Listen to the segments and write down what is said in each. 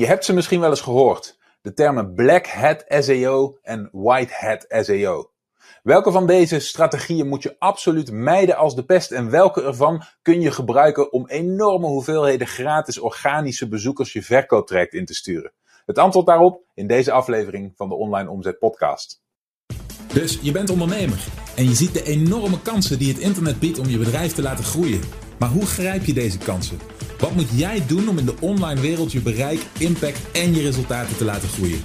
Je hebt ze misschien wel eens gehoord. De termen Black Hat SEO en White Hat SEO. Welke van deze strategieën moet je absoluut mijden als de pest en welke ervan kun je gebruiken om enorme hoeveelheden gratis organische bezoekers je verkooptraject in te sturen? Het antwoord daarop in deze aflevering van de Online Omzet Podcast. Dus je bent ondernemer en je ziet de enorme kansen die het internet biedt om je bedrijf te laten groeien. Maar hoe grijp je deze kansen? Wat moet jij doen om in de online wereld je bereik, impact en je resultaten te laten groeien?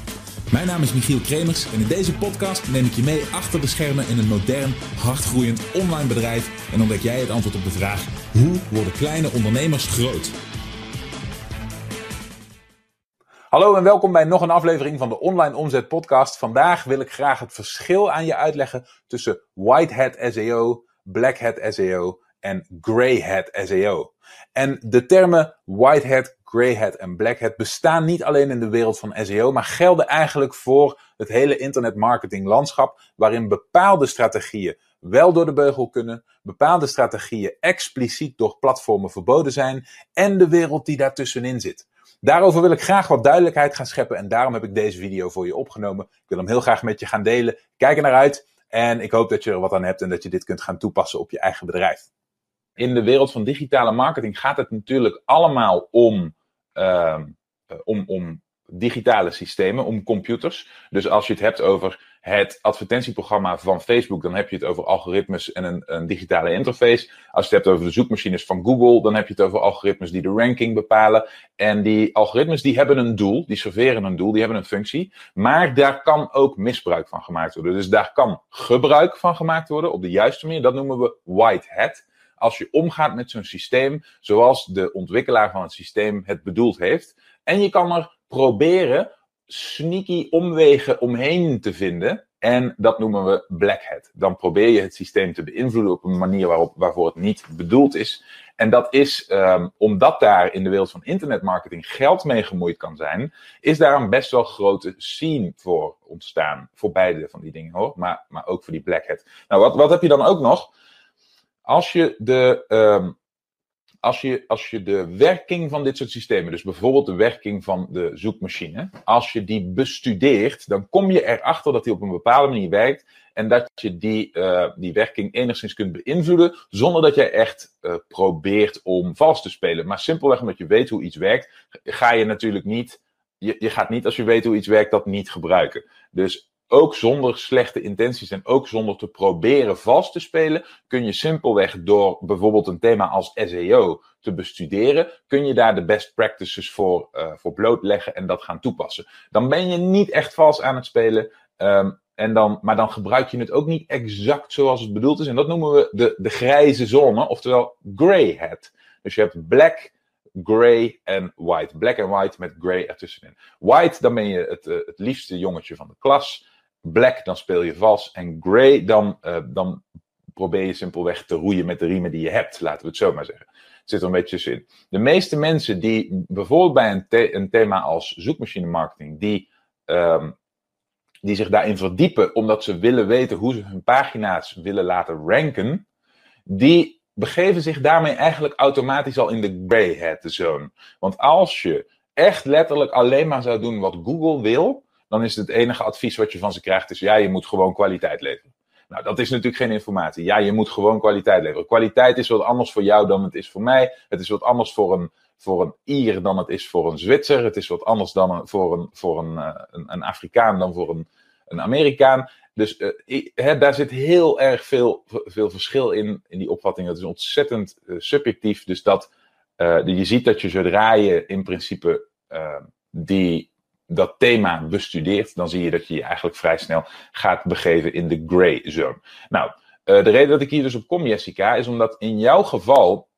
Mijn naam is Michiel Kremers en in deze podcast neem ik je mee achter de schermen in een modern, hardgroeiend online bedrijf en ontdek jij het antwoord op de vraag: hoe worden kleine ondernemers groot? Hallo en welkom bij nog een aflevering van de Online Omzet Podcast. Vandaag wil ik graag het verschil aan je uitleggen tussen White Hat SEO, Black Hat SEO en Grey Hat SEO. En de termen White Hat, Grey Hat en Black Hat bestaan niet alleen in de wereld van SEO, maar gelden eigenlijk voor het hele internetmarketing landschap, waarin bepaalde strategieën wel door de beugel kunnen, bepaalde strategieën expliciet door platformen verboden zijn en de wereld die daartussenin zit. Daarover wil ik graag wat duidelijkheid gaan scheppen en daarom heb ik deze video voor je opgenomen. Ik wil hem heel graag met je gaan delen. Kijk er naar uit en ik hoop dat je er wat aan hebt en dat je dit kunt gaan toepassen op je eigen bedrijf. In de wereld van digitale marketing gaat het natuurlijk allemaal om, uh, om, om digitale systemen, om computers. Dus als je het hebt over het advertentieprogramma van Facebook, dan heb je het over algoritmes en een, een, digitale interface. Als je het hebt over de zoekmachines van Google, dan heb je het over algoritmes die de ranking bepalen. En die algoritmes die hebben een doel, die serveren een doel, die hebben een functie. Maar daar kan ook misbruik van gemaakt worden. Dus daar kan gebruik van gemaakt worden op de juiste manier. Dat noemen we white hat. Als je omgaat met zo'n systeem zoals de ontwikkelaar van het systeem het bedoeld heeft. En je kan er proberen sneaky omwegen omheen te vinden. En dat noemen we black hat. Dan probeer je het systeem te beïnvloeden op een manier waarop, waarvoor het niet bedoeld is. En dat is, um, omdat daar in de wereld van internetmarketing geld mee gemoeid kan zijn, is daar een best wel grote scene voor ontstaan. Voor beide van die dingen hoor, maar, maar ook voor die black hat. Nou, wat, wat heb je dan ook nog? Als je de um, als je, als je de werking van dit soort systemen, dus bijvoorbeeld de werking van de zoekmachine, als je die bestudeert, dan kom je erachter dat die op een bepaalde manier werkt en dat je die, uh, die werking enigszins kunt beïnvloeden zonder dat je echt uh, probeert om vals te spelen. Maar simpelweg omdat je weet hoe iets werkt, ga je natuurlijk niet, je, je gaat niet als je weet hoe iets werkt dat niet gebruiken. Dus ook zonder slechte intenties en ook zonder te proberen vast te spelen, kun je simpelweg door bijvoorbeeld een thema als SEO te bestuderen, kun je daar de best practices voor, uh, voor blootleggen en dat gaan toepassen. Dan ben je niet echt vals aan het spelen. Um, en dan, maar dan gebruik je het ook niet exact zoals het bedoeld is. En dat noemen we de, de grijze zone, oftewel gray hat. Dus je hebt black, gray en white. Black en white met gray ertussenin. White, dan ben je het, uh, het liefste jongetje van de klas black, dan speel je vals. En grey, dan, uh, dan probeer je simpelweg te roeien met de riemen die je hebt. Laten we het zo maar zeggen. Het zit er een beetje tussenin. De meeste mensen die bijvoorbeeld bij een, the een thema als zoekmachine marketing, die, um, die zich daarin verdiepen omdat ze willen weten hoe ze hun pagina's willen laten ranken, die begeven zich daarmee eigenlijk automatisch al in de grey hat zone. Want als je echt letterlijk alleen maar zou doen wat Google wil, dan is het, enige advies wat je van ze krijgt is, ja, je moet gewoon kwaliteit leveren. Nou, dat is natuurlijk geen informatie. Ja, je moet gewoon kwaliteit leveren. Kwaliteit is wat anders voor jou dan het is voor mij. Het is wat anders voor een, voor een Ier dan het is voor een Zwitser. Het is wat anders dan voor, een, voor een, uh, een, een, Afrikaan dan voor een, een Amerikaan. Dus uh, he, daar zit heel erg veel, veel verschil in, in die opvatting. Dat is ontzettend uh, subjectief. Dus dat je ziet dat je zodra je in principe die dat thema bestudeert, dan zie je dat je je eigenlijk vrij snel gaat begeven in de gray zone. Nou, uh, de reden dat ik hier dus op kom, Jessica, is omdat in jouw geval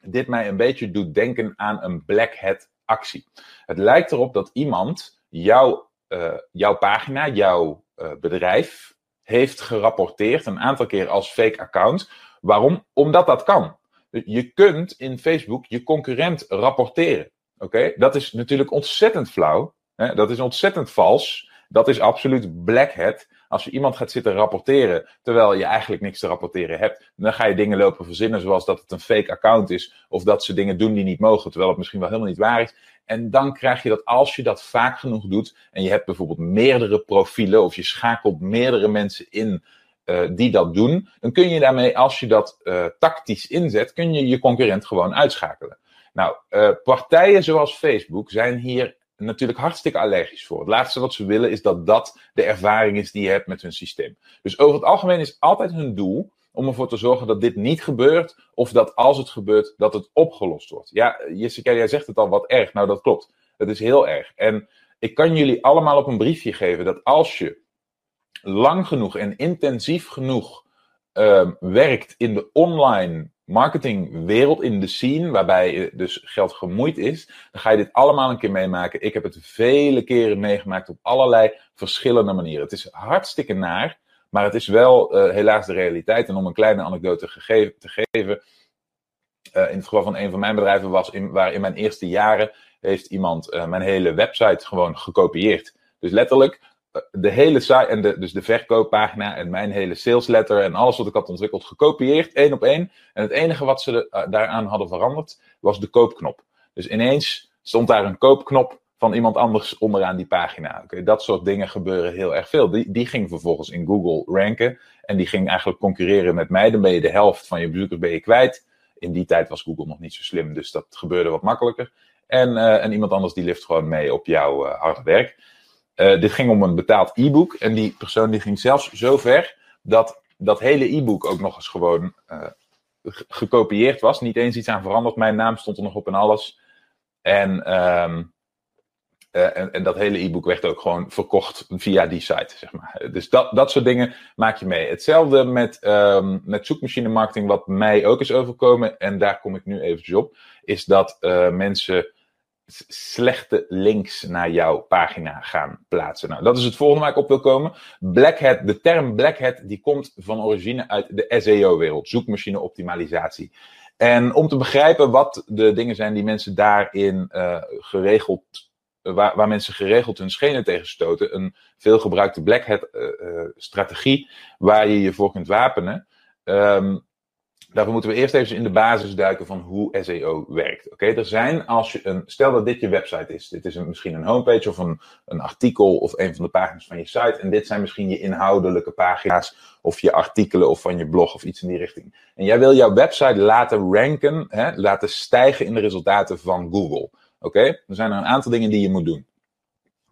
dit mij een beetje doet denken aan een black hat actie. Het lijkt erop dat iemand jouw, uh, jouw pagina, jouw uh, bedrijf, heeft gerapporteerd een aantal keer als fake account. Waarom? Omdat dat kan. Je kunt in Facebook je concurrent rapporteren. Oké, dat is natuurlijk ontzettend flauw. Dat is ontzettend vals. Dat is absoluut black hat. Als je iemand gaat zitten rapporteren, terwijl je eigenlijk niks te rapporteren hebt, dan ga je dingen lopen verzinnen, zoals dat het een fake account is, of dat ze dingen doen die niet mogen, terwijl het misschien wel helemaal niet waar is. En dan krijg je dat als je dat vaak genoeg doet, en je hebt bijvoorbeeld meerdere profielen, of je schakelt meerdere mensen in uh, die dat doen, dan kun je daarmee, als je dat uh, tactisch inzet, kun je je concurrent gewoon uitschakelen. Nou, uh, partijen zoals Facebook zijn hier natuurlijk hartstikke allergisch voor. Het laatste wat ze willen is dat dat de ervaring is die je hebt met hun systeem. Dus over het algemeen is altijd hun doel om ervoor te zorgen dat dit niet gebeurt, of dat als het gebeurt, dat het opgelost wordt. Ja, Jessica, jij zegt het al wat erg. Nou, dat klopt. Het is heel erg. En ik kan jullie allemaal op een briefje geven dat als je lang genoeg en intensief genoeg uh, werkt in de online marketingwereld, in de scene, waarbij dus geld gemoeid is, dan ga je dit allemaal een keer meemaken. Ik heb het vele keren meegemaakt op allerlei verschillende manieren. Het is hartstikke naar, maar het is wel uh, helaas de realiteit. En om een kleine anekdote te geven, uh, in het geval van een van mijn bedrijven was, in, waar in mijn eerste jaren heeft iemand uh, mijn hele website gewoon gekopieerd. Dus letterlijk de hele site, en de, dus de verkooppagina en mijn hele sales letter en alles wat ik had ontwikkeld, gekopieerd, één op één. En het enige wat ze de, uh, daaraan hadden veranderd, was de koopknop. Dus ineens stond daar een koopknop van iemand anders onderaan die pagina. Okay, dat soort dingen gebeuren heel erg veel. Die, die ging vervolgens in Google ranken en die ging eigenlijk concurreren met mij. Dan ben je de helft van je bezoekers ben je kwijt. In die tijd was Google nog niet zo slim, dus dat gebeurde wat makkelijker. En, uh, en iemand anders die lift gewoon mee op jouw uh, harde werk. Uh, dit ging om een betaald e-book. En die persoon die ging zelfs zo ver dat dat hele e-book ook nog eens gewoon uh, gekopieerd was. Niet eens iets aan veranderd. Mijn naam stond er nog op en alles. En, um, uh, en, en, dat hele e-book werd ook gewoon verkocht via die site, zeg maar. Dus dat, dat soort dingen maak je mee. Hetzelfde met, um, met zoekmachine marketing, wat mij ook is overkomen. En daar kom ik nu eventjes op. Is dat mensen slechte links naar jouw pagina gaan plaatsen. Nou, dat is het volgende waar ik op wil komen. Black Hat, de term Black Hat, die komt van origine uit de SEO-wereld, zoekmachine optimalisatie. En om te begrijpen wat de dingen zijn die mensen daarin uh, geregeld, waar, waar, mensen geregeld hun schenen tegen stoten, een veelgebruikte Black Hat uh, uh, strategie waar je je voor kunt wapenen. Um, Daarvoor moeten we eerst even in de basis duiken van hoe SEO werkt. Oké, er zijn als je een, stel dat dit je website is. Dit is een, misschien een homepage of een, een artikel of een van de pagina's van je site. En dit zijn misschien je inhoudelijke pagina's of je artikelen of van je blog of iets in die richting. En jij wil jouw website laten ranken, hè, laten stijgen in de resultaten van Google. Oké, er zijn er een aantal dingen die je moet doen.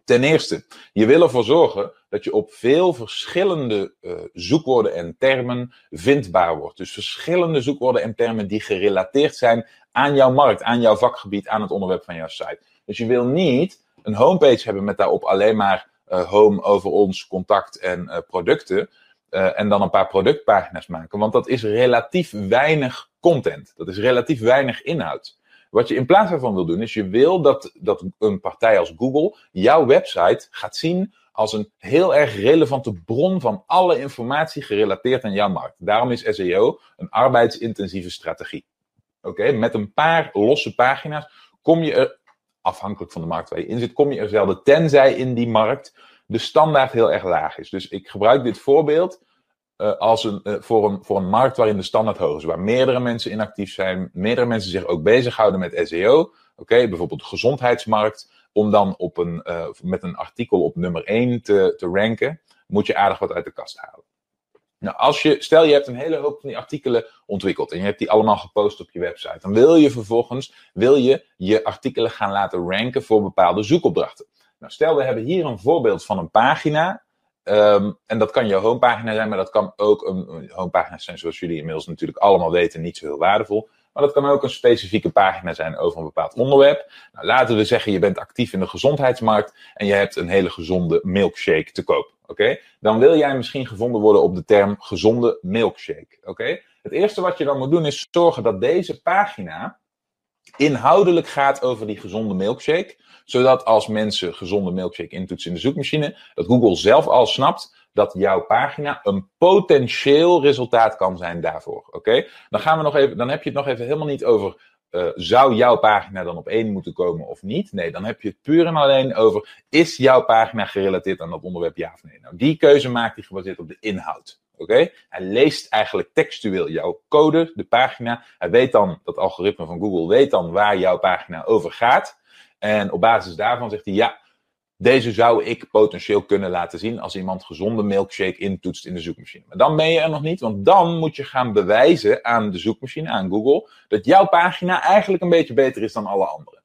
Ten eerste, je wil ervoor zorgen dat je op veel verschillende uh, zoekwoorden en termen vindbaar wordt. Dus verschillende zoekwoorden en termen die gerelateerd zijn aan jouw markt, aan jouw vakgebied, aan het onderwerp van jouw site. Dus je wil niet een homepage hebben met daarop alleen maar uh, home over ons, contact en uh, producten. en dan een paar productpagina's maken. Want dat is relatief weinig content. Dat is relatief weinig inhoud. Wat je in plaats daarvan wil doen, is je wil dat, dat een partij als Google jouw website gaat zien als een heel erg relevante bron van alle informatie gerelateerd aan jouw markt. Daarom is SEO een arbeidsintensieve strategie. Oké, met een paar losse pagina's kom je er, afhankelijk van de markt waar je in zit, kom je er zelden, tenzij in die markt de standaard heel erg laag is. Dus ik gebruik dit voorbeeld uh, als een, uh, voor, een, voor een markt waarin de standaard hoog is, waar meerdere mensen inactief zijn, meerdere mensen zich ook bezighouden met SEO. Oké, bijvoorbeeld de gezondheidsmarkt, om dan op een, uh, met een artikel op nummer 1 te, te ranken, moet je aardig wat uit de kast halen. Nou, als je, stel je hebt een hele hoop van die artikelen ontwikkeld en je hebt die allemaal gepost op je website, dan wil je vervolgens wil je, je artikelen gaan laten ranken voor bepaalde zoekopdrachten. Nou, stel we hebben hier een voorbeeld van een pagina Um, en dat kan je homepagina zijn, maar dat kan ook een homepagina zijn, zoals jullie inmiddels natuurlijk allemaal weten, niet zo heel waardevol. Maar dat kan ook een specifieke pagina zijn over een bepaald onderwerp. Nou, laten we zeggen, je bent actief in de gezondheidsmarkt en je hebt een hele gezonde milkshake te koop. Oké? Dan wil jij misschien gevonden worden op de term gezonde milkshake. Oké? Het eerste wat je dan moet doen is zorgen dat deze pagina inhoudelijk gaat over die gezonde milkshake zodat als mensen gezonde milkshake intoetsen in de zoekmachine, dat Google zelf al snapt dat jouw pagina een potentieel resultaat kan zijn daarvoor. Oké? Dan gaan we nog even, dan heb je het nog even helemaal niet over uh, zou jouw pagina dan op één moeten komen of niet? Nee, dan heb je het puur en alleen over, is jouw pagina gerelateerd aan dat onderwerp ja of nee? Nou, die keuze maakt hij gebaseerd op de inhoud. Oké? Hij leest eigenlijk textueel jouw code, de pagina. Hij weet dan, dat algoritme van Google weet dan waar jouw pagina over gaat. En op basis daarvan zegt hij, ja, deze zou ik potentieel kunnen laten zien als iemand gezonde milkshake intoetst in de zoekmachine. Maar dan ben je er nog niet, want dan moet je gaan bewijzen aan de zoekmachine, aan Google, dat jouw pagina eigenlijk een beetje beter is dan alle andere.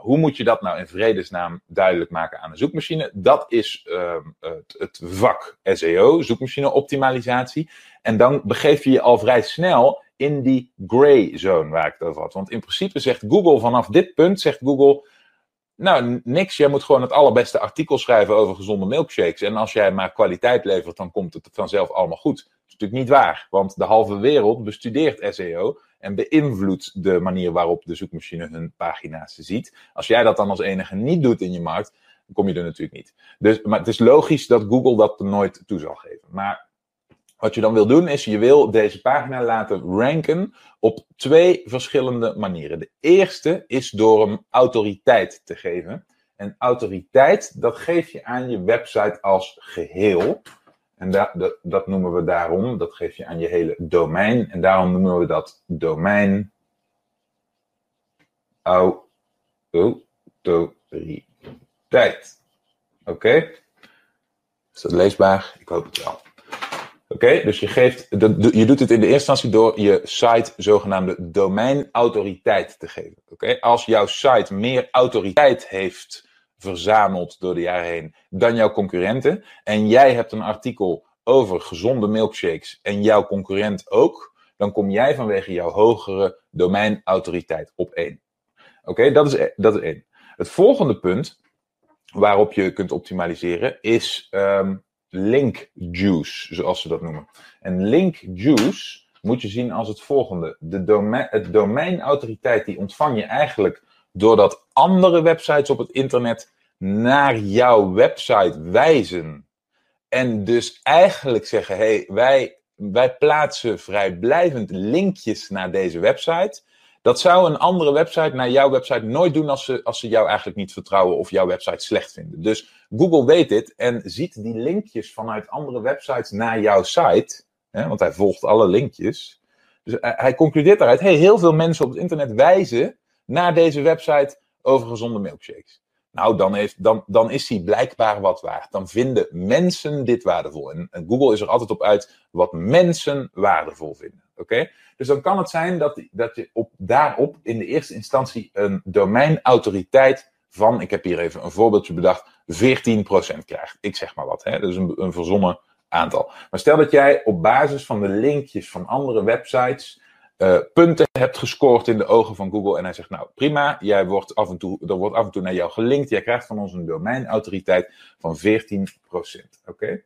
Hoe moet je dat nou in vredesnaam duidelijk maken aan de zoekmachine? Dat is uh, het, het, vak SEO, zoekmachine optimalisatie. En dan begeef je je al vrij snel in die gray zone waar ik het over had. Want in principe zegt Google vanaf dit punt, zegt Google nou, niks. Jij moet gewoon het allerbeste artikel schrijven over gezonde milkshakes. En als jij maar kwaliteit levert, dan komt het vanzelf allemaal goed. Dat is natuurlijk niet waar, want de halve wereld bestudeert SEO en beïnvloedt de manier waarop de zoekmachine hun pagina's ziet. Als jij dat dan als enige niet doet in je markt, dan kom je er natuurlijk niet. Dus, maar het is logisch dat Google dat nooit toe zal geven. Maar wat je dan wil doen is, je wil deze pagina laten ranken op twee verschillende manieren. De eerste is door hem autoriteit te geven. En autoriteit, dat geef je aan je website als geheel. En dat, dat, dat noemen we daarom, dat geef je aan je hele domein. En daarom noemen we dat domein autoriteit. Oké? Is dat leesbaar? Ik hoop het wel. Oké, dus je, geeft, je doet het in de eerste instantie door je site zogenaamde domeinautoriteit te geven. Oké, Als jouw site meer autoriteit heeft verzameld door de jaren heen dan jouw concurrenten, en jij hebt een artikel over gezonde milkshakes en jouw concurrent ook, dan kom jij vanwege jouw hogere domeinautoriteit op één. Oké, dat, is, dat is één. Het volgende punt waarop je kunt optimaliseren is um, link juice, zoals ze dat noemen. En link juice moet je zien als het volgende. De domein, het domeinautoriteit die ontvang je eigenlijk doordat andere websites op het internet naar jouw website wijzen. En dus eigenlijk zeggen, hey, wij, wij plaatsen vrijblijvend linkjes naar deze website. Dat zou een andere website naar jouw website nooit doen als ze, als ze jou eigenlijk niet vertrouwen of jouw website slecht vinden. Dus Google weet dit en ziet die linkjes vanuit andere websites naar jouw site, hè, want hij volgt alle linkjes. Dus hij concludeert daaruit, hey, heel veel mensen op het internet wijzen naar deze website over gezonde milkshakes. Nou, dan, heeft, dan, dan is hij blijkbaar wat waard. Dan vinden mensen dit waardevol. En, Google is er altijd op uit wat mensen waardevol vinden. Oké? Dus dan kan het zijn dat, dat je op, daarop in de eerste instantie een domeinautoriteit van, ik heb hier even een voorbeeldje bedacht, 14% krijgt. Ik zeg maar wat, hè? een, een verzonnen aantal. Maar stel dat jij op basis van de linkjes van andere websites uh, punten hebt gescoord in de ogen van Google. En hij zegt, nou prima, jij wordt af en toe, er wordt af en toe naar jou gelinkt. Jij krijgt van ons een domeinautoriteit van 14%. Oké?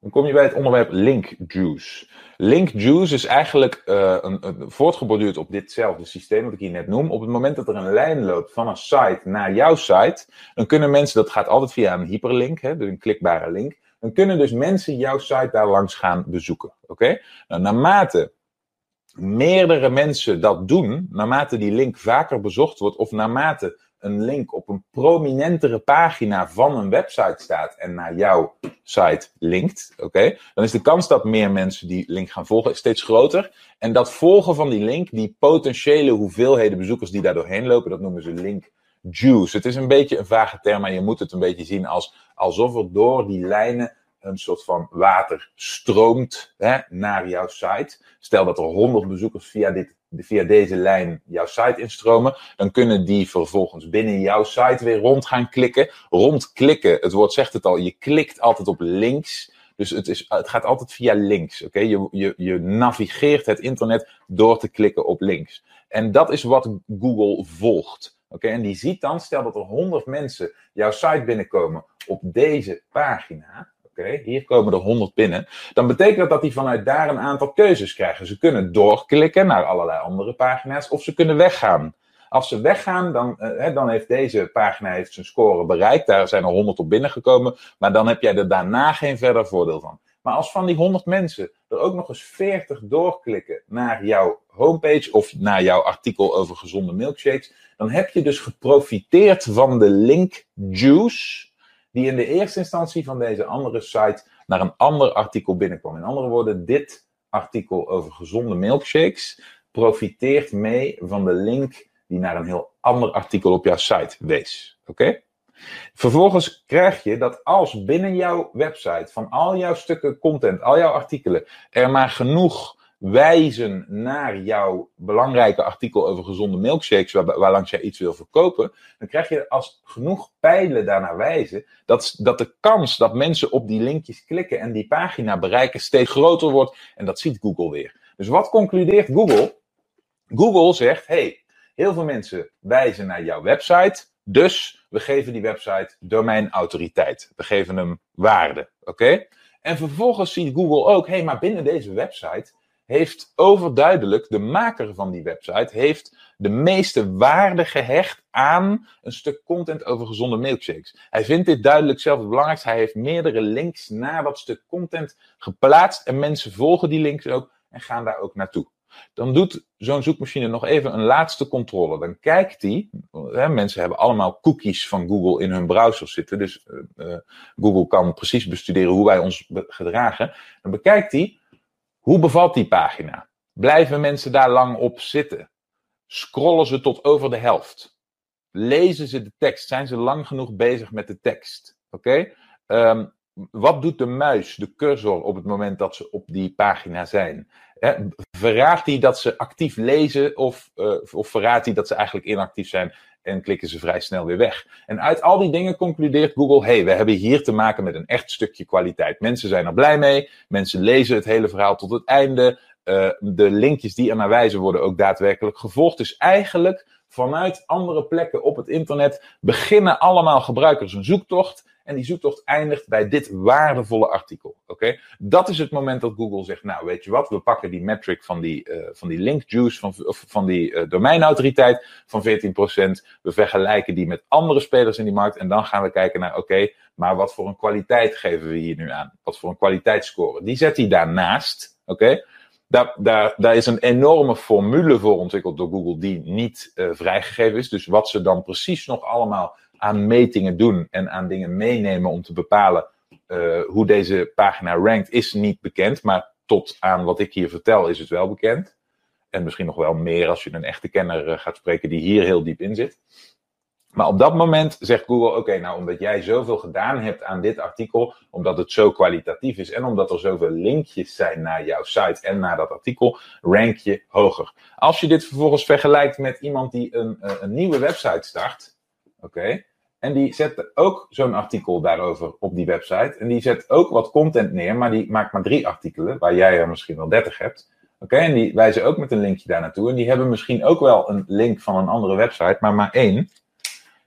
Dan kom je bij het onderwerp link juice. Link juice is eigenlijk uh, een, een, voortgeborduurd op ditzelfde systeem wat ik hier net noem. Op het moment dat er een lijn loopt van een site naar jouw site, dan kunnen mensen, dat gaat altijd via een hyperlink, hè, dus een klikbare link, dan kunnen dus mensen jouw site daar langs gaan bezoeken. Oké? Nou, naarmate meerdere mensen dat doen, naarmate die link vaker bezocht wordt, of naarmate een link op een prominentere pagina van een website staat en naar jouw site linkt, oké, dan is de kans dat meer mensen die link gaan volgen steeds groter. En dat volgen van die link, die potentiële hoeveelheden bezoekers die daar doorheen lopen, dat noemen ze link juice. Het is een beetje een vage term, maar je moet het een beetje zien als alsof er door die lijnen een soort van water stroomt hè, naar jouw site. Stel dat er 100 bezoekers via dit via deze lijn jouw site instromen, dan kunnen die vervolgens binnen jouw site weer rond gaan klikken. Rondklikken, het woord zegt het al, je klikt altijd op links. Dus het, is, het gaat altijd via links. Oké, je, je, je navigeert het internet door te klikken op links. En dat is wat Google volgt. Oké, en die ziet dan, stel dat er 100 mensen jouw site binnenkomen op deze pagina okay, hier komen er 100 binnen, dan betekent dat dat die vanuit daar een aantal keuzes krijgen. Ze kunnen doorklikken naar allerlei andere pagina's of ze kunnen weggaan. Als ze weggaan, dan, uh, dan heeft deze pagina heeft zijn score bereikt. Daar zijn er 100 op binnengekomen. Maar dan heb jij er daarna geen verder voordeel van. Maar als van die 100 mensen er ook nog eens 40 doorklikken naar jouw homepage of naar jouw artikel over gezonde milkshakes, dan heb je dus geprofiteerd van de link juice die in de eerste instantie van deze andere site naar een ander artikel binnenkwam. In andere woorden, dit artikel over gezonde milkshakes profiteert mee van de link die naar een heel ander artikel op jouw site wees. Oké? Vervolgens krijg je dat als binnen jouw website van al jouw stukken content, al jouw artikelen, er maar genoeg wijzen naar jouw belangrijke artikel over gezonde milkshakes, waar, waarlangs jij iets wil verkopen, dan krijg je als genoeg pijlen daarnaar wijzen, dat, dat de kans dat mensen op die linkjes klikken en die pagina bereiken steeds groter wordt. En dat ziet Google weer. Dus wat concludeert Google? Google zegt: hey, heel veel mensen wijzen naar jouw website. Dus we geven die website domeinautoriteit. We geven hem waarde. Oké? En vervolgens ziet Google ook: hé, hey, maar binnen deze website heeft overduidelijk, de maker van die website, heeft de meeste waarde gehecht aan een stuk content over gezonde milkshakes. Hij vindt dit duidelijk zelf het belangrijkste. Hij heeft meerdere links naar dat stuk content geplaatst en mensen volgen die links ook en gaan daar ook naartoe. Dan doet zo'n zoekmachine nog even een laatste controle. Dan kijkt hij, mensen hebben allemaal cookies van Google in hun browser zitten, dus uh, Google kan precies bestuderen hoe wij ons gedragen. Dan bekijkt hij hoe bevalt die pagina? Blijven mensen daar lang op zitten? Scrollen ze tot over de helft? Lezen ze de tekst? Zijn ze lang genoeg bezig met de tekst? Oké? Ehm, wat doet de muis, de cursor, op het moment dat ze op die pagina zijn? verraadt hij dat ze actief lezen of, uh, of verraadt hij dat ze eigenlijk inactief zijn en klikken ze vrij snel weer weg. En uit al die dingen concludeert Google: hey, we hebben hier te maken met een echt stukje kwaliteit. Mensen zijn er blij mee, mensen lezen het hele verhaal tot het einde. Uh, de linkjes die er naar wijzen worden ook daadwerkelijk gevolgd. Dus eigenlijk vanuit andere plekken op het internet beginnen allemaal gebruikers een zoektocht. En die zoektocht eindigt bij dit waardevolle artikel. Oké? Dat is het moment dat Google zegt: Nou, weet je wat, we pakken die metric van die, uh, van die link juice, van, van die uh, domeinautoriteit van 14%. We vergelijken die met andere spelers in die markt. En dan gaan we kijken naar: Oké, maar wat voor een kwaliteit geven we hier nu aan? Wat voor een kwaliteitsscore? Die zet hij daarnaast. Oké? Daar, daar, daar is een enorme formule voor ontwikkeld door Google die niet uh, vrijgegeven is. Dus wat ze dan precies nog allemaal aan metingen doen en aan dingen meenemen om te bepalen uh, hoe deze pagina rankt, is niet bekend. Maar tot aan wat ik hier vertel is het wel bekend. En misschien nog wel meer als je een echte kenner uh, gaat spreken die hier heel diep in zit. Maar op dat moment zegt Google: Oké, nou, omdat jij zoveel gedaan hebt aan dit artikel, omdat het zo kwalitatief is en omdat er zoveel linkjes zijn naar jouw site en naar dat artikel, rank je hoger. Als je dit vervolgens vergelijkt met iemand die een, uh, een nieuwe website start, oké, en die zet ook zo'n artikel daarover op die website. En die zet ook wat content neer, maar die maakt maar drie artikelen, waar jij er misschien wel dertig hebt. Oké, en die wijzen ook met een linkje daar naartoe. En die hebben misschien ook wel een link van een andere website, maar maar één.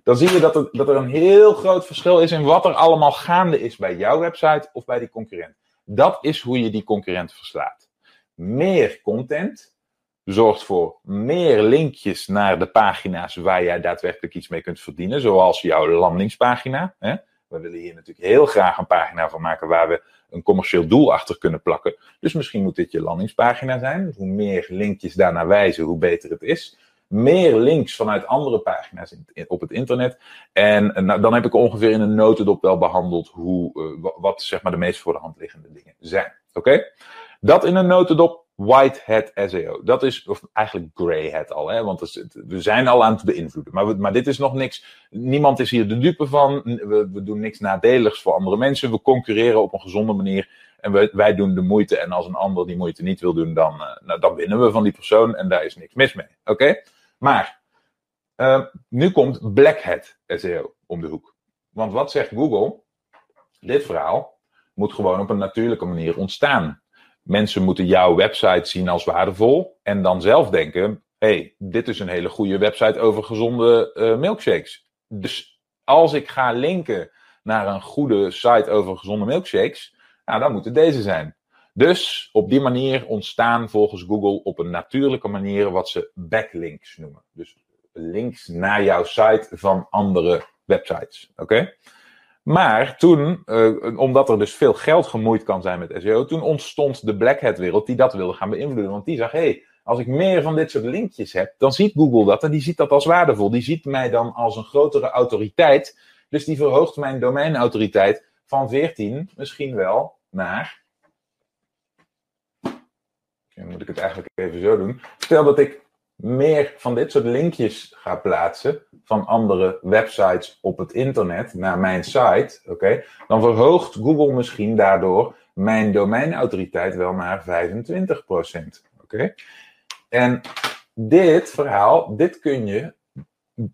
Dan zie je dat er, dat er een heel groot verschil is in wat er allemaal gaande is bij jouw website of bij die concurrent. Dat is hoe je die concurrent verslaat. Meer content, zorgt voor meer linkjes naar de pagina's waar jij daadwerkelijk iets mee kunt verdienen, zoals jouw landingspagina. Hè? We willen hier natuurlijk heel graag een pagina van maken waar we een commercieel doel achter kunnen plakken. Dus misschien moet dit je landingspagina zijn. Hoe meer linkjes daarnaar wijzen, hoe beter het is. Meer links vanuit andere pagina's in, op het internet. En nou, dan heb ik ongeveer in een notendop wel behandeld hoe, uh, wat zeg maar de meest voor de hand liggende dingen zijn. Oké? Dat in een notendop. White Hat SEO. Dat is, of eigenlijk Grey Hat al, hè, want we zijn al aan het beïnvloeden. Maar, maar dit is nog niks. Niemand is hier de dupe van. We, we, doen niks nadeligs voor andere mensen. We concurreren op een gezonde manier. En we, wij doen de moeite. En als een ander die moeite niet wil doen, dan, uh, nou, dan winnen we van die persoon. En daar is niks mis mee. Oké? Maar uh, nu komt Black Hat SEO om de hoek. Want wat zegt Google? Dit verhaal moet gewoon op een natuurlijke manier ontstaan mensen moeten jouw website zien als waardevol en dan zelf denken: hey, dit is een hele goede website over gezonde uh, milkshakes. Dus als ik ga linken naar een goede site over gezonde milkshakes, nou, dan moet het deze zijn. Dus op die manier ontstaan volgens Google op een natuurlijke manier wat ze backlinks noemen. Dus links naar jouw site van andere websites. Oké? Maar toen, uh, omdat er dus veel geld gemoeid kan zijn met SEO, toen ontstond de Black Hat wereld die dat wilde gaan beïnvloeden. Want die zag, hé, hey, als ik meer van dit soort linkjes heb, dan ziet Google dat en die ziet dat als waardevol. Die ziet mij dan als een grotere autoriteit. Dus die verhoogt mijn domeinautoriteit van 14 misschien wel naar. Dan moet ik het eigenlijk even zo doen. Stel dat ik meer van dit soort linkjes ga plaatsen van andere websites op het internet naar mijn site, oké, dan verhoogt Google misschien daardoor mijn domeinautoriteit wel naar 25%. Oké? En dit verhaal, dit kun je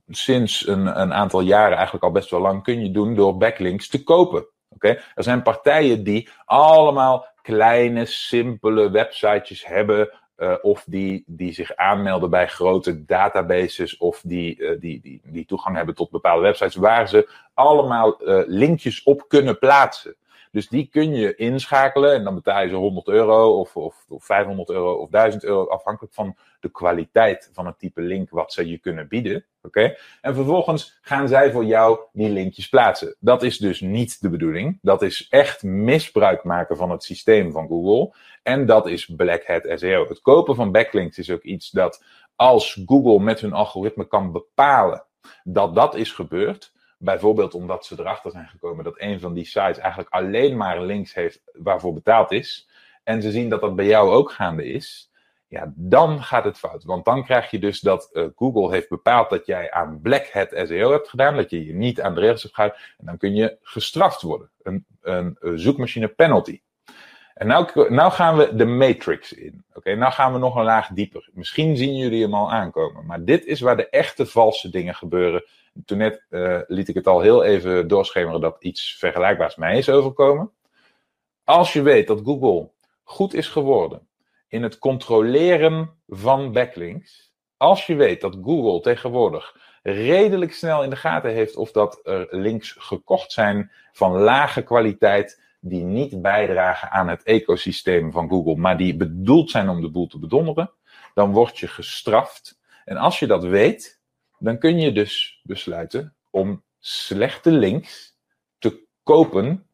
sinds een, een aantal jaren, eigenlijk al best wel lang, kun je doen door backlinks te kopen. Oké? Er zijn partijen die allemaal kleine, simpele websitejes hebben uh, of die, die zich aanmelden bij grote databases of die, uh, die, die, die toegang hebben tot bepaalde websites waar ze allemaal uh, linkjes op kunnen plaatsen. Dus die kun je inschakelen en dan betaal je ze 100 euro of, of, of 500 euro of 1000 euro, afhankelijk van de kwaliteit van het type link wat ze je kunnen bieden. Oké? En vervolgens gaan zij voor jou die linkjes plaatsen. Dat is dus niet de bedoeling. Dat is echt misbruik maken van het systeem van Google. En dat is Black Hat SEO. Het kopen van backlinks is ook iets dat als Google met hun algoritme kan bepalen dat dat is gebeurd, Bijvoorbeeld omdat ze erachter zijn gekomen dat een van die sites eigenlijk alleen maar links heeft waarvoor betaald is. En ze zien dat dat bij jou ook gaande is. Ja, dan gaat het fout. Want dan krijg je dus dat uh, Google heeft bepaald dat jij aan Black Hat SEO hebt gedaan. Dat je je niet aan de regels hebt gehouden. En dan kun je gestraft worden. Een, een, zoekmachine penalty. En nou, nou gaan we de matrix in. Oké, nou gaan we nog een laag dieper. Misschien zien jullie hem al aankomen. Maar dit is waar de echte valse dingen gebeuren toen net uh, liet ik het al heel even doorschemeren dat iets vergelijkbaars mij is overkomen. Als je weet dat Google goed is geworden in het controleren van backlinks, als je weet dat Google tegenwoordig redelijk snel in de gaten heeft of dat er links gekocht zijn van lage kwaliteit die niet bijdragen aan het ecosysteem van Google, maar die bedoeld zijn om de boel te bedonderen, dan word je gestraft. En als je dat weet, dan kun je dus besluiten om slechte links te kopen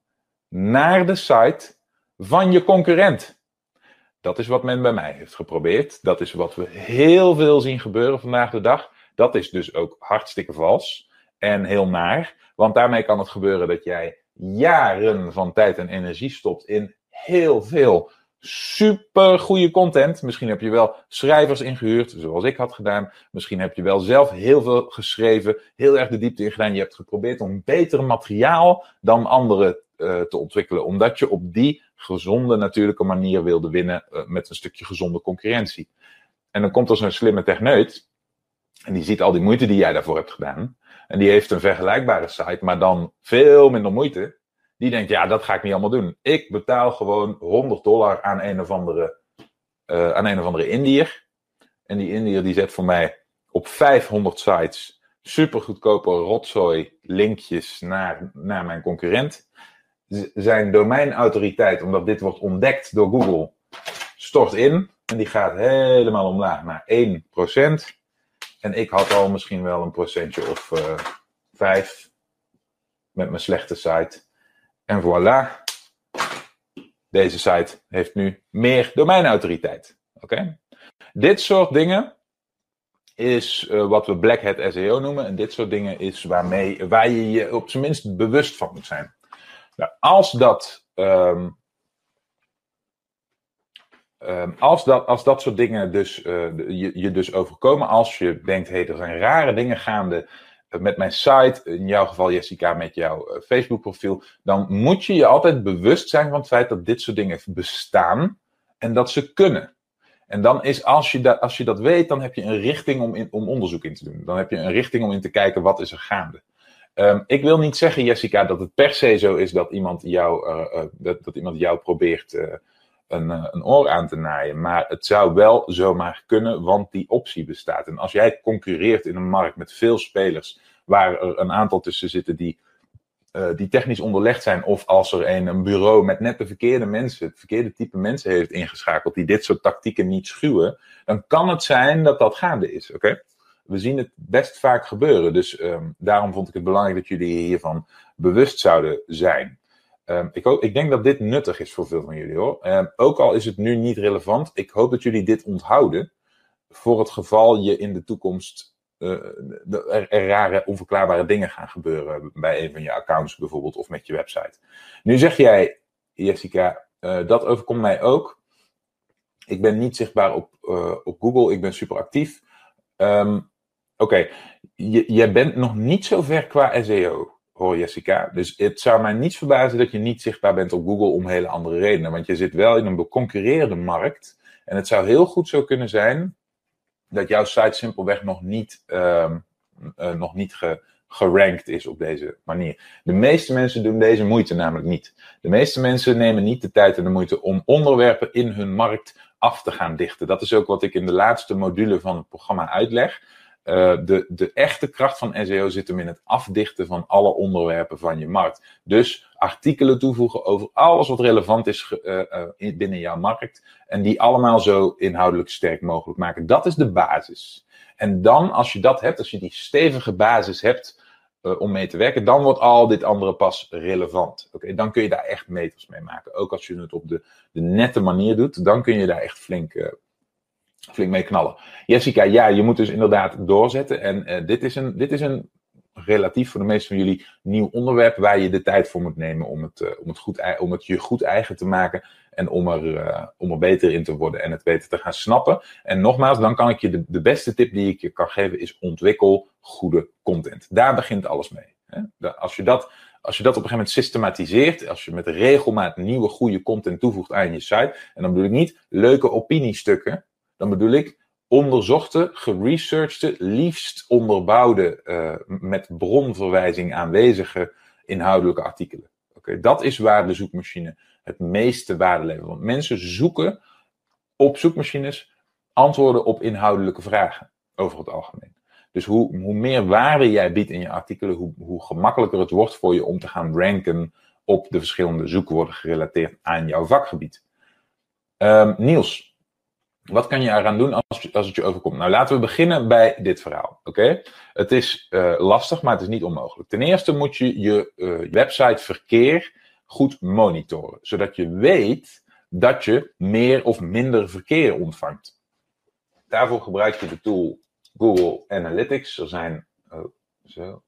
naar de site van je concurrent. Dat is wat men bij mij heeft geprobeerd. Dat is wat we heel veel zien gebeuren vandaag de dag. Dat is dus ook hartstikke vals en heel naar. Want daarmee kan het gebeuren dat jij jaren van tijd en energie stopt in heel veel super goede content. Misschien heb je wel schrijvers ingehuurd, zoals ik had gedaan. Misschien heb je wel zelf heel veel geschreven, heel erg de diepte in gedaan. Je hebt geprobeerd om beter materiaal dan anderen uh, te ontwikkelen, omdat je op die gezonde, natuurlijke manier wilde winnen uh, met een stukje gezonde concurrentie. En dan komt er zo'n slimme techneut, en die ziet al die moeite die jij daarvoor hebt gedaan. En die heeft een vergelijkbare site, maar dan veel minder moeite. Die denkt, ja, dat ga ik niet allemaal doen. Ik betaal gewoon 100 dollar aan een of andere, uh, aan een of andere Indiër. En die Indiër die zet voor mij op 500 sites super goedkope rotzooi linkjes naar, naar mijn concurrent. Zijn domeinautoriteit, omdat dit wordt ontdekt door Google, stort in. En die gaat helemaal omlaag naar 1%. En ik had al misschien wel een procentje of uh, eh, 5 met mijn slechte site. En voilà, deze site heeft nu meer domeinautoriteit. Oké? Dit soort dingen is uh, wat we Black Hat SEO noemen. En dit soort dingen is waarmee, waar je je op zijn minst bewust van moet zijn. Nou, als dat. Um, um, als, dat, als dat soort dingen dus, uh, je, je dus overkomen, als je denkt, hé, hey, er zijn rare dingen gaande met mijn site, in jouw geval Jessica met jouw eh, Facebook profiel, dan moet je je altijd bewust zijn van het feit dat dit soort dingen bestaan en dat ze kunnen. En dan is, als je, dat, als je dat weet, dan heb je een richting om, in, om onderzoek in te doen. Dan heb je een richting om in te kijken wat is er gaande. Um, ik wil niet zeggen, Jessica, dat het per se zo is dat iemand jou, uh, dat, dat iemand jou probeert een, een oor aan te naaien. Maar het zou wel zomaar kunnen, want die optie bestaat. En als jij concurreert in een markt met veel spelers, waar er een aantal tussen zitten die, uh, die technisch onderlegd zijn, of als er een, een bureau met net de verkeerde mensen, het verkeerde type mensen heeft ingeschakeld, die dit soort tactieken niet schuwen, dan kan het zijn dat dat gaande is. Oké? we zien het best vaak gebeuren. Dus ehm, daarom vond ik het belangrijk dat jullie hiervan bewust zouden zijn. Um, ik, ik denk dat dit nuttig is voor veel van jullie hoor. Um, ook al is het nu niet relevant, ik hoop dat jullie dit onthouden. Voor het geval je in de toekomst uh, er, rare, onverklaarbare dingen gaan gebeuren. Bij een van je accounts bijvoorbeeld of met je website. Nu zeg jij, Jessica, uh, dat overkomt mij ook. Ik ben niet zichtbaar op, uh, op Google, ik ben super actief. Um, Oké, okay. jij bent nog niet zo ver qua SEO hoor Jessica. Dus het zou mij niet verbazen dat je niet zichtbaar bent op Google om hele andere redenen. Want je zit wel in een beconcurreerde markt. En het zou heel goed zo kunnen zijn dat jouw site simpelweg nog niet, uh, uh, nog niet ge, gerankt is op deze manier. De meeste mensen doen deze moeite namelijk niet. De meeste mensen nemen niet de tijd en de moeite om onderwerpen in hun markt af te gaan dichten. Dat is ook wat ik in de laatste module van het programma uitleg. Uh, de, de echte kracht van SEO zit hem in het afdichten van alle onderwerpen van je markt. Dus artikelen toevoegen over alles wat relevant is uh, uh, binnen jouw markt. En die allemaal zo inhoudelijk sterk mogelijk maken. Dat is de basis. En dan, als je dat hebt, als je die stevige basis hebt om mee te werken, dan wordt al dit andere pas relevant. Oké, dan kun je daar echt meters mee maken. Ook als je het op de, de nette manier doet, dan kun je daar echt flink flink mee knallen. Jessica, ja, je moet dus inderdaad doorzetten. En uh, dit, is een, dit is een relatief voor de meeste van jullie nieuw onderwerp waar je de tijd voor moet nemen om het, uh, om het, goed, om het je goed eigen te maken en om er, uh, om er beter in te worden en het beter te gaan snappen. En nogmaals, dan kan ik je de, de beste tip die ik je kan geven is ontwikkel goede content. Daar begint alles mee. Hè? Als je dat als je dat op een gegeven moment systematiseert, als je met regelmaat nieuwe goede content toevoegt aan je site, en dan bedoel ik niet leuke opiniestukken, dan bedoel ik onderzochte, geresearchte, liefst onderbouwde, uh, met bronverwijzing aanwezige inhoudelijke artikelen. Okay, dat is waar de zoekmachine het meeste waarde levert. Want mensen zoeken op zoekmachines antwoorden op inhoudelijke vragen, over het algemeen. Dus hoe, hoe meer waarde jij biedt in je artikelen, hoe, hoe gemakkelijker het wordt voor je om te gaan ranken op de verschillende zoekwoorden gerelateerd aan jouw vakgebied. Um, Niels, wat kan je eraan doen als, als het je overkomt? Nou, laten we beginnen bij dit verhaal. Oké? Het is uh, lastig, maar het is niet onmogelijk. Ten eerste moet je je uh, website verkeer goed monitoren, zodat je weet dat je meer of minder verkeer ontvangt. Daarvoor gebruik je de tool Google Analytics. Er zijn, oh, zo.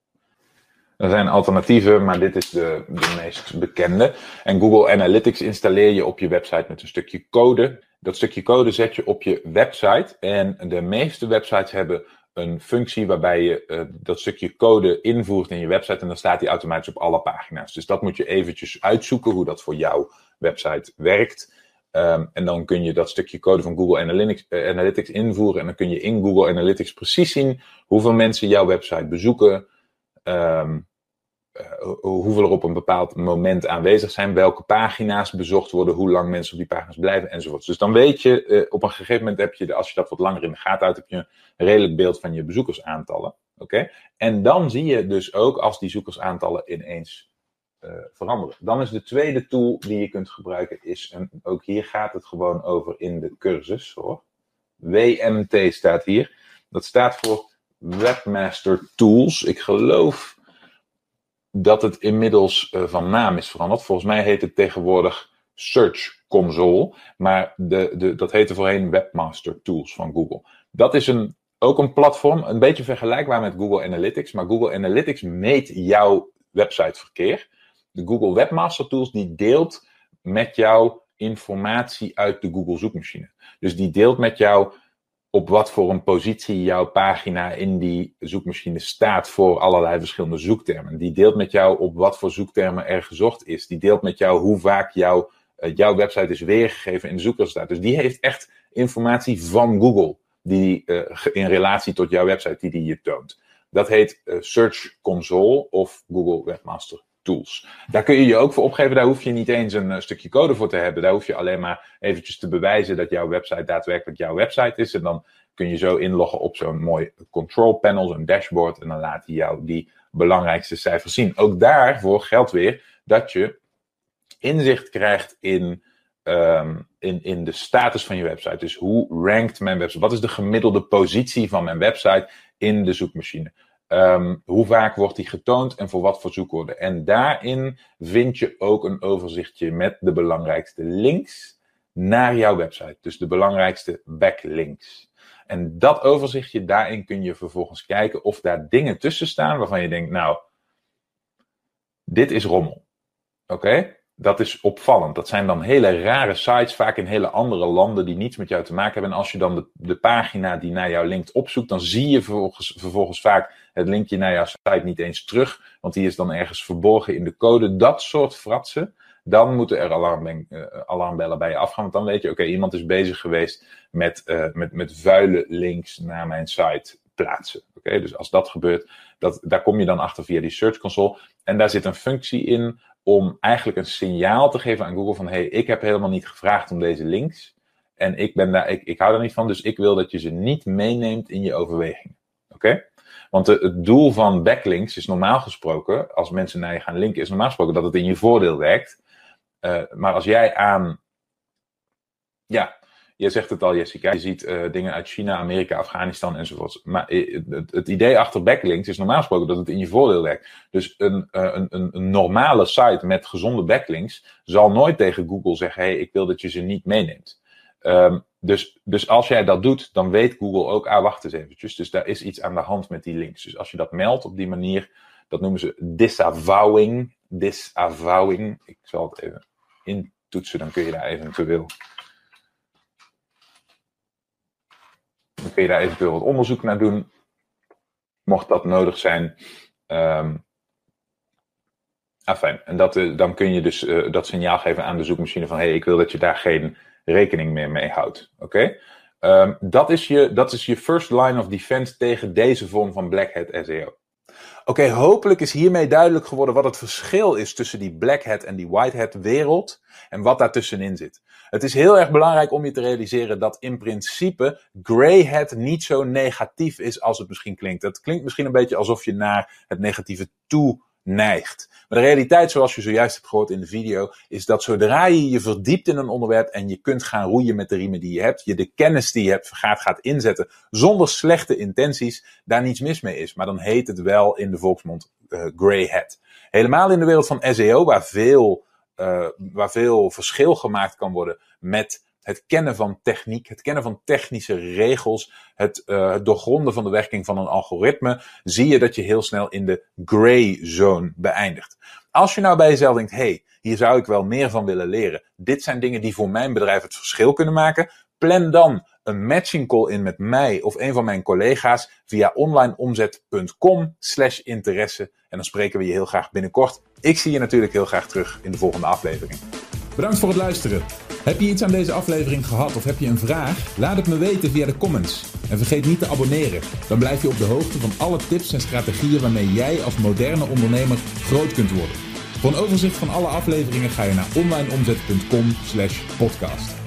Er zijn alternatieven, maar dit is de, de meest bekende. En Google Analytics installeer je op je website met een stukje code. Dat stukje code zet je op je website. En de meeste websites hebben een functie waarbij je uh, dat stukje code invoert in je website en dan staat die automatisch op alle pagina's. Dus dat moet je eventjes uitzoeken hoe dat voor jouw website werkt. Um, en dan kun je dat stukje code van Google Analytics, uh, Analytics invoeren en dan kun je in Google Analytics precies zien hoeveel mensen jouw website bezoeken. Um, hoeveel er op een bepaald moment aanwezig zijn, welke pagina's bezocht worden, hoe lang mensen op die pagina's blijven enzovoort. Dus dan weet je, uh, op een gegeven moment heb je, als je dat wat langer in de gaten houdt, heb je een redelijk beeld van je bezoekersaantallen. Oké? En dan zie je dus ook als die zoekersaantallen ineens uh, veranderen. Dan is de tweede tool die je kunt gebruiken, is een, ook hier gaat het gewoon over in de cursus hoor. WMT staat hier. Dat staat voor Webmaster Tools. Ik geloof dat het inmiddels uh, van naam is veranderd. Volgens mij heet het tegenwoordig Search Console, maar de, de, dat heette voorheen Webmaster Tools van Google. Dat is een, ook een platform, een beetje vergelijkbaar met Google Analytics, maar Google Analytics meet jouw websiteverkeer. De Google Webmaster Tools die deelt met jou informatie uit de Google zoekmachine. Dus die deelt met jou op wat voor een positie jouw pagina in die zoekmachine staat voor allerlei verschillende zoektermen. Die deelt met jou op wat voor zoektermen er gezocht is. Die deelt met jou hoe vaak jouw, uh, jouw website is weergegeven in de zoekresultaten. Dus die heeft echt informatie van Google die, uh, in relatie tot jouw website die die je toont. Dat heet uh, Search Console of Google Webmaster Tools. Daar kun je je ook voor opgeven. Daar hoef je niet eens een stukje code voor te hebben. Daar hoef je alleen maar eventjes te bewijzen dat jouw website daadwerkelijk jouw website is. En dan kun je zo inloggen op zo'n mooi control panel, zo'n dashboard. En dan laat hij jou die belangrijkste cijfers zien. Ook daarvoor geldt weer dat je inzicht krijgt in, um, in, in de status van je website. Dus hoe rankt mijn website? Wat is de gemiddelde positie van mijn website in de zoekmachine. Ehm, hoe vaak wordt die getoond en voor wat voor zoekwoorden? En daarin vind je ook een overzichtje met de belangrijkste links naar jouw website. Dus de belangrijkste backlinks. En dat overzichtje, daarin kun je vervolgens kijken of daar dingen tussen staan waarvan je denkt, nou, dit is rommel. Oké? Dat is opvallend. Dat zijn dan hele rare sites, vaak in hele andere landen die niets met jou te maken hebben. En als je dan de, de pagina die naar jou linkt opzoekt, dan zie je vervolgens, vervolgens vaak het linkje naar jouw site niet eens terug. Want die is dan ergens verborgen in de code. Dat soort fratsen, dan moeten er uh, alarmbellen bij je afgaan. Want dan weet je, oké, iemand is bezig geweest met, uh, met, met vuile links naar mijn site plaatsen. Oké, dus als dat gebeurt, dat, daar kom je dan achter via die Search Console. En daar zit een functie in om eigenlijk een signaal te geven aan Google van hey, ik heb helemaal niet gevraagd om deze links. En ik, ben daar, ik, ik hou daar niet van, dus ik wil dat je ze niet meeneemt in je overwegingen. Oké? Want de, het doel van backlinks is normaal gesproken, als mensen naar je gaan linken, is normaal gesproken dat het in je voordeel werkt. Uh, maar als jij aan, ja, je zegt het al, Jessica. Je ziet uh, dingen uit China, Amerika, Afghanistan enzovoort. Maar het, het, idee achter backlinks is normaal gesproken dat het in je voordeel werkt. Dus een, uh, een, een, normale site met gezonde backlinks zal nooit tegen Google zeggen: hey, ik wil dat je ze niet meeneemt. Um, dus, dus als jij dat doet, dan weet Google ook, ah, wacht eens eventjes. Dus daar is iets aan de hand met die links. Dus als je dat meldt op die manier, dat noemen ze disavowing. Disavowing. Ik zal het even intoetsen, dan kun je daar eventueel kun je daar eventueel wat onderzoek naar doen. Mocht dat nodig zijn. Um, fijn. En dat, eh, dan kun je dus uh, dat signaal geven aan de zoekmachine van hé, hey, ik wil dat je daar geen rekening meer mee houdt. Oké? Um, dat, is je, dat is je first line of defense tegen deze vorm van Black Hat SEO. Oké, hopelijk is hiermee duidelijk geworden wat het verschil is tussen die Black Hat en die White Hat wereld en wat daartussenin zit. Het is heel erg belangrijk om je te realiseren dat in principe Grey Hat niet zo negatief is als het misschien klinkt. Het klinkt misschien een beetje alsof je naar het negatieve toe neigt. Maar de realiteit, zoals je zojuist hebt gehoord in de video, is dat zodra je je verdiept in een onderwerp en je kunt gaan roeien met de riemen die je hebt, je de kennis die je hebt gaat, gaat inzetten zonder slechte intenties, daar niets mis mee is. Maar dan heet het wel in de volksmond uh, grey hat. Helemaal in de wereld van SEO, waar veel, uh, waar veel verschil gemaakt kan worden met het kennen van techniek, het kennen van technische regels, het, uh, doorgronden van de werking van een algoritme, zie je dat je heel snel in de gray zone beëindigt. Als je nou bij jezelf denkt, hey, hier zou ik wel meer van willen leren. Dit zijn dingen die voor mijn bedrijf het verschil kunnen maken. Plan dan een matching call in met mij of een van mijn collega's via onlineomzet.com slash interesse. En dan spreken we je heel graag binnenkort. Ik zie je natuurlijk heel graag terug in de volgende aflevering. Bedankt voor het luisteren. Heb je iets aan deze aflevering gehad of heb je een vraag? Laat het me weten via de comments. En vergeet niet te abonneren. Dan blijf je op de hoogte van alle tips en strategieën waarmee jij als moderne ondernemer groot kunt worden. Voor een overzicht van alle afleveringen ga je naar onlineomzet.com/podcast.